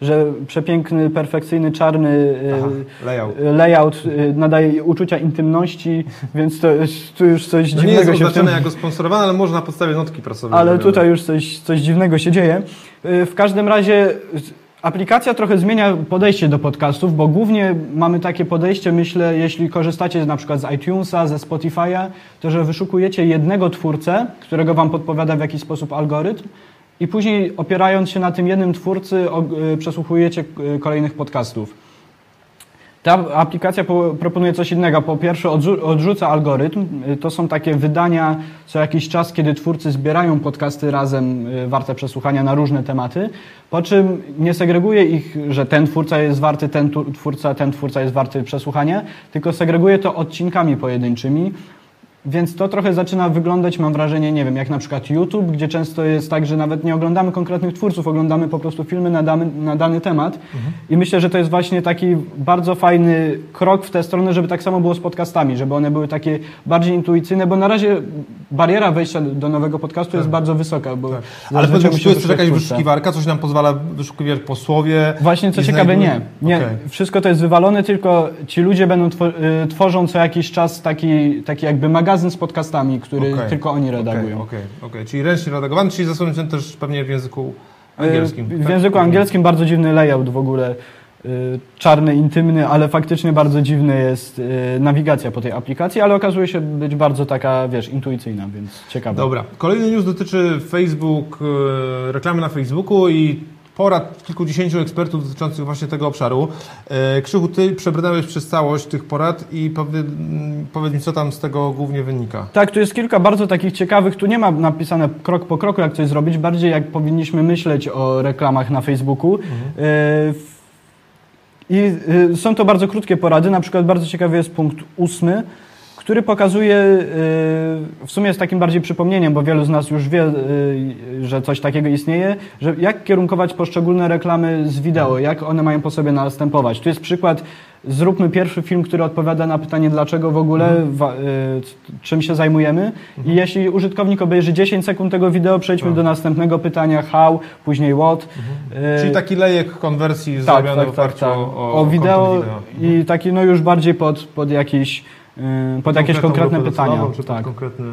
że przepiękny, perfekcyjny, czarny
Aha, layout.
layout nadaje uczucia intymności, więc to tu już coś
No nie jest
dziwnego się tym...
jako sponsorowane, ale może na podstawie notki prasowej.
Ale tutaj już coś, coś dziwnego się dzieje. W każdym razie Aplikacja trochę zmienia podejście do podcastów, bo głównie mamy takie podejście, myślę, jeśli korzystacie na przykład z iTunesa, ze Spotify'a, to że wyszukujecie jednego twórcę, którego wam podpowiada w jakiś sposób algorytm i później opierając się na tym jednym twórcy y, przesłuchujecie y, kolejnych podcastów. Ta aplikacja po, proponuje coś innego. Po pierwsze, odrzu odrzuca algorytm. Y, To są takie wydania co jakiś czas, kiedy twórcy zbierają podcasty razem y, warte przesłuchania na różne tematy. Po czym nie segreguje ich, że ten twórca jest warty, ten twórca, ten twórca jest warty przesłuchania, tylko segreguje to odcinkami pojedynczymi. Więc to trochę zaczyna wyglądać, mam wrażenie, nie wiem, jak na przykład YouTube, gdzie często jest tak, że nawet nie oglądamy konkretnych twórców, oglądamy po prostu filmy na dany, na dany temat. I myślę, że to jest właśnie taki bardzo fajny krok w tę stronę, żeby tak samo było z podcastami, żeby one były takie bardziej intuicyjne, bo na razie bariera wejścia do nowego podcastu jest bardzo wysoka. Bo
Tak. Ale czy tu jest też jakaś wyszukiwarka, coś nam pozwala wyszukiwać po słowie?
Właśnie co ciekawe, nie. nie.
Okej.
Wszystko to jest wywalone, tylko ci ludzie będą y, tworzą co jakiś czas taki, taki jakby magazyn z podcastami, który
Okej.
tylko oni redagują.
Okej, okej. Czyli ręcznie redagowany, czyli zasłonięty też pewnie w języku
Y,
angielskim.
W
tak?
języku angielskim bardzo dziwny layout w ogóle. y, Czarny, intymny, ale faktycznie bardzo dziwny jest y, nawigacja po tej aplikacji, ale okazuje się być bardzo taka, wiesz, intuicyjna, więc ciekawe.
Dobra. Kolejny news dotyczy Facebook, reklamy na Facebooku i porad kilkudziesięciu ekspertów dotyczących właśnie tego obszaru. E, Krzychu, ty przebrnąłeś przez całość tych porad i powie, powiedz mi, co tam z tego głównie wynika.
Tak, tu jest kilka bardzo takich ciekawych, tu nie ma napisane krok po kroku, jak coś zrobić, bardziej jak powinniśmy myśleć o reklamach na Facebooku. E, w- I y, są to bardzo krótkie porady, na przykład bardzo ciekawy jest punkt ósmy, który pokazuje, y, w sumie jest takim bardziej przypomnieniem, bo wielu z nas już wie, y, że coś takiego istnieje, że jak kierunkować poszczególne reklamy z wideo, jak one mają po sobie następować. Tu jest przykład, zróbmy pierwszy film, który odpowiada na pytanie, dlaczego w ogóle, wa, y, czym się zajmujemy i jeśli użytkownik obejrzy 10 sekund tego wideo, przejdźmy
Tak.
do następnego pytania how, później what. Y,
Czyli taki lejek konwersji
tak,
zrobiony
tak,
w
tak, tak.
o,
O, wideo
content wideo.
i taki no już bardziej pod, pod jakiś pod jakieś konkretne pytania.
Czy
Tak.
konkretny...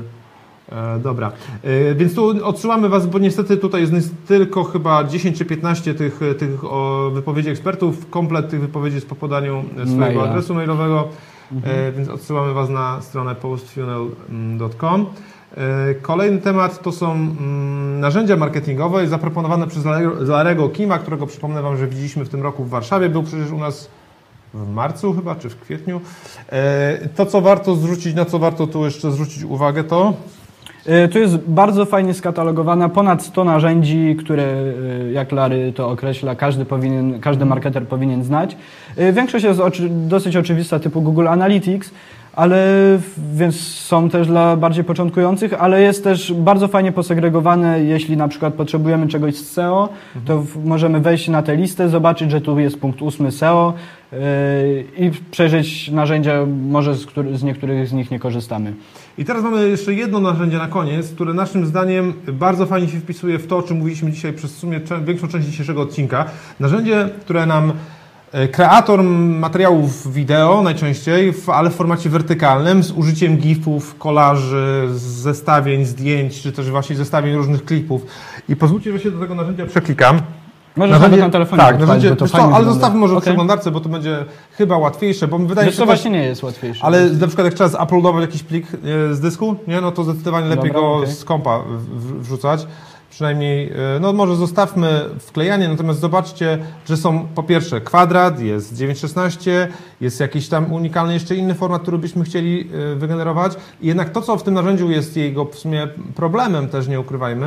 E, dobra. E, więc tu odsyłamy Was, bo niestety tutaj jest tylko chyba 10 czy 15 tych, tych o, wypowiedzi ekspertów. Komplet tych wypowiedzi jest po podaniu e, swojego
Maila.
adresu mailowego,
Mhm.
e, więc odsyłamy Was na stronę postfunnel.com. E, Kolejny temat to są mm, narzędzia marketingowe zaproponowane przez Larego Kima, którego przypomnę Wam, że widzieliśmy w tym roku w Warszawie. Był przecież u nas w marcu chyba, czy w kwietniu. E, To, co warto zwrócić, na co warto tu jeszcze zwrócić uwagę, to
Y, Tu jest bardzo fajnie skatalogowana ponad 100 narzędzi, które, y, jak Lary to określa, każdy, powinien, każdy marketer powinien znać. Większość jest oczy, dosyć oczywista, typu Google Analytics, ale więc są też dla bardziej początkujących, ale jest też bardzo fajnie posegregowane, jeśli na przykład potrzebujemy czegoś z SEO, to w, możemy wejść na tę listę, zobaczyć, że tu jest punkt ósmy SEO yy, i przejrzeć narzędzia, może z, który, z niektórych z nich nie korzystamy.
I teraz mamy jeszcze jedno narzędzie na koniec, które naszym zdaniem bardzo fajnie się wpisuje w to, o czym mówiliśmy dzisiaj przez w sumie większą część dzisiejszego odcinka. Narzędzie, które nam kreator materiałów wideo najczęściej, ale w formacie wertykalnym, z użyciem gifów, kolaży, zestawień, zdjęć, czy też właśnie zestawień różnych klipów. I pozwólcie, że się do tego narzędzia przeklikam.
Możesz nawet na telefonie
tak, narzędzie,
to
co, ale
wygląda.
zostawmy może w
Okej.
przeglądarce, bo to będzie chyba łatwiejsze, bo wydaje
Wiesz,
się,
to właśnie nie jest łatwiejsze.
ale na przykład jak trzeba zaploadować jakiś plik e, z dysku, nie, no to zdecydowanie lepiej
Dobra,
go
okej.
z kompa wrzucać. Przynajmniej, e, no może zostawmy wklejanie, natomiast zobaczcie, że są po pierwsze kwadrat, jest 916, jest jakiś tam unikalny jeszcze inny format, który byśmy chcieli e, wygenerować. I jednak to, co w tym narzędziu jest jego w sumie problemem, też nie ukrywajmy,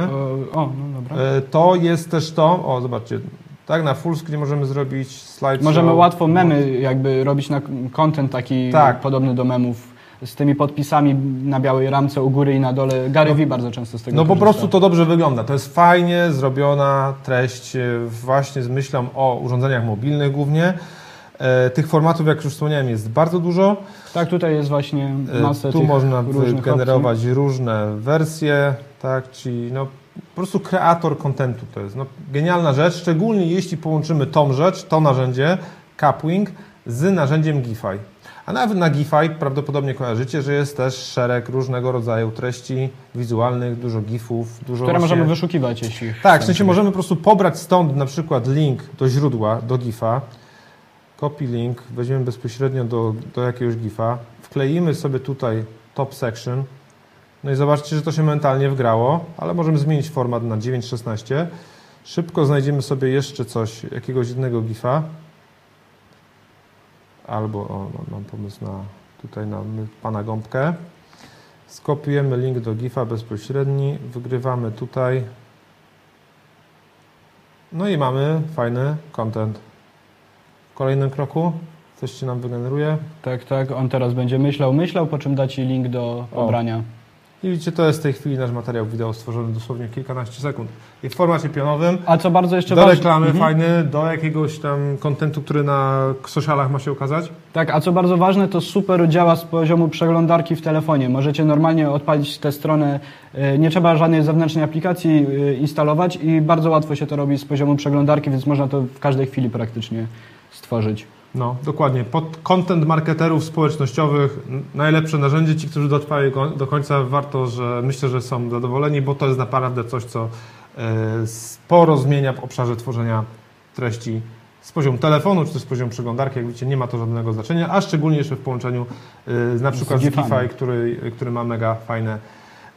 O, no dobra.
e, to jest też to, o zobaczcie, tak na full screen możemy zrobić slide
Możemy łatwo memy jakby robić na content taki
Tak.
podobny do memów z tymi podpisami na białej ramce u góry i na dole. Gary Vee bardzo często z tego
No po prostu to dobrze wygląda. To jest fajnie zrobiona treść e, właśnie z myślą o urządzeniach mobilnych głównie. E, Tych formatów, jak już wspomniałem, jest bardzo dużo.
Tak, tutaj jest właśnie
E,
masę
Tu można
różnych
wygenerować różne wersje, tak, czyli no, po prostu kreator kontentu to jest no, genialna rzecz, szczególnie jeśli połączymy tą rzecz, to narzędzie, Capwing, z narzędziem Gify. A nawet na Gify prawdopodobnie kojarzycie, że jest też szereg różnego rodzaju treści wizualnych, dużo gifów, dużo
Które
właśnie...
możemy wyszukiwać, jeśli
Tak, w sensie możemy po prostu pobrać stąd na przykład link do źródła, do GIFa, copy link, weźmiemy bezpośrednio do, do jakiegoś GIFa, wkleimy sobie tutaj top section, no i zobaczcie, że to się mentalnie wgrało, ale możemy zmienić format na 9.16. Szybko znajdziemy sobie jeszcze coś, jakiegoś innego GIFa, albo, o, no, mam pomysł na tutaj na pana gąbkę. Skopiujemy link do GIFa bezpośredni, wygrywamy tutaj. No i mamy fajny content. W kolejnym kroku coś się nam wygeneruje.
Tak, tak, on teraz będzie myślał, myślał, po czym da Ci link do
O. I widzicie, to jest w tej chwili nasz materiał wideo stworzony dosłownie kilkanaście sekund. I w formacie pionowym,
A co bardzo jeszcze
do
ważne...
reklamy
Mhm.
fajny, do jakiegoś tam kontentu, który na socialach ma się ukazać.
Tak, a co bardzo ważne, to super działa z poziomu przeglądarki w telefonie. Możecie normalnie odpalić tę stronę, e, nie trzeba żadnej zewnętrznej aplikacji e, instalować i bardzo łatwo się to robi z poziomu przeglądarki, więc można to w każdej chwili praktycznie stworzyć.
No, dokładnie. Pod content marketerów społecznościowych najlepsze narzędzie. Ci, którzy dotrwali do końca, warto, że myślę, że są zadowoleni, bo to jest naprawdę coś, co e, sporo zmienia w obszarze tworzenia treści z poziomu telefonu, czy też z poziomu przeglądarki. Jak widzicie, nie ma to żadnego znaczenia, a szczególnie jeszcze w połączeniu e, z, na przykład z który, który ma mega fajne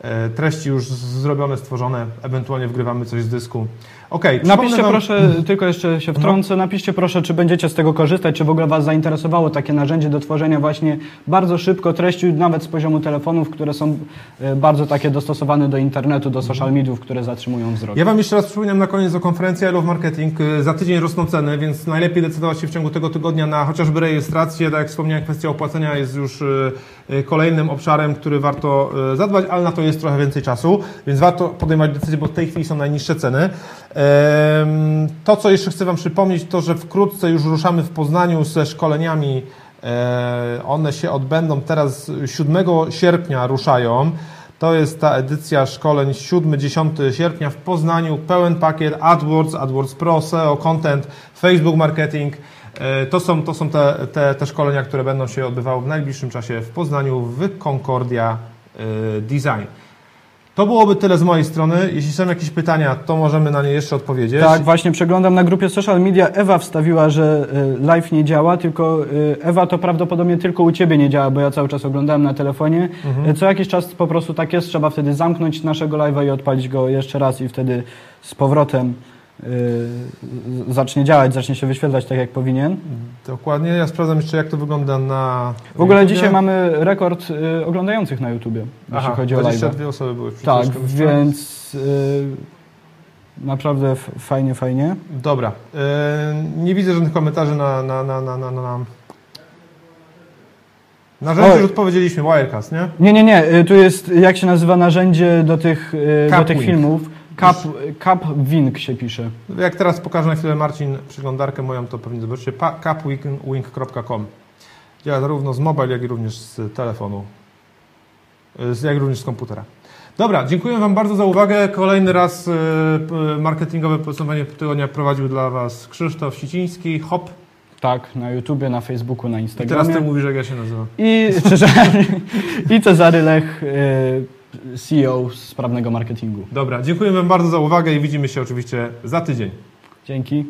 e, treści już zrobione, stworzone, ewentualnie wgrywamy coś z dysku. Okej, przypomnę
Napiszcie
wam-
proszę, tylko jeszcze się wtrącę, napiszcie proszę, czy będziecie z tego korzystać, czy w ogóle Was zainteresowało takie narzędzie do tworzenia właśnie bardzo szybko treści, nawet z poziomu telefonów, które są e, bardzo takie dostosowane do internetu, do social mediów, które zatrzymują wzrok.
Ja Wam jeszcze raz przypominam na koniec o konferencji I Love Marketing. Y, Za tydzień rosną ceny, więc najlepiej decydować się w ciągu tego tygodnia na chociażby rejestrację. Tak jak wspomniałem, kwestia opłacenia jest już y, kolejnym obszarem, który warto zadbać, ale na to jest trochę więcej czasu, więc warto podejmować decyzje, bo w tej chwili są najniższe ceny. To, co jeszcze chcę Wam przypomnieć, to, że wkrótce już ruszamy w Poznaniu ze szkoleniami. E, One się odbędą teraz 7 sierpnia ruszają. To jest ta edycja szkoleń 7-10 sierpnia w Poznaniu. Pełen pakiet AdWords, AdWords Pro, SEO, Content, Facebook Marketing. E, To są, to są te, te, te szkolenia, które będą się odbywały w najbliższym czasie w Poznaniu w Concordia e, Design. To byłoby tyle z mojej strony. Jeśli są jakieś pytania, to możemy na nie jeszcze odpowiedzieć.
Tak, właśnie przeglądam na grupie social media. Ewa wstawiła, że y, live nie działa, tylko y, Ewa to prawdopodobnie tylko u Ciebie nie działa, bo ja cały czas oglądałem na telefonie.
Mhm.
Y, Co jakiś czas po prostu tak jest, trzeba wtedy zamknąć naszego live'a i odpalić go jeszcze raz i wtedy z powrotem y, zacznie działać, zacznie się wyświetlać tak jak powinien.
Dokładnie. Ja sprawdzam jeszcze, jak to wygląda na.
W ogóle
YouTubie.
dzisiaj mamy rekord y, oglądających na YouTubie, jeśli
Aha,
chodzi o live.
22 osoby były przed
Tak, więc y, naprawdę fajnie, fajnie.
Dobra. Nie widzę żadnych komentarzy na. na, na, na, na, na, na. Narzędzie
Oj.
już odpowiedzieliśmy, Wirecast, nie?
Nie, nie, nie. Tu jest, jak się nazywa narzędzie do tych, do tych
Capwing.
Filmów. Cap, Capwing się pisze.
Jak teraz pokaże na chwilę Marcin przeglądarkę moją, to pewnie zobaczycie. capwing.com Działa zarówno z mobile, jak i również z telefonu. Jak również z komputera. Dobra, dziękuję Wam bardzo za uwagę. Kolejny raz p- marketingowe podsumowanie tygodnia prowadził dla Was Krzysztof Siciński, HOP.
Tak, na YouTubie, na Facebooku, na
I teraz
Instagramie.
Ty mówisz, jak ja się nazywam.
I Cezary, i Cezary Lech, y, CEO sprawnego marketingu.
Dobra, dziękuję Wam bardzo za uwagę i widzimy się oczywiście za tydzień.
Dzięki.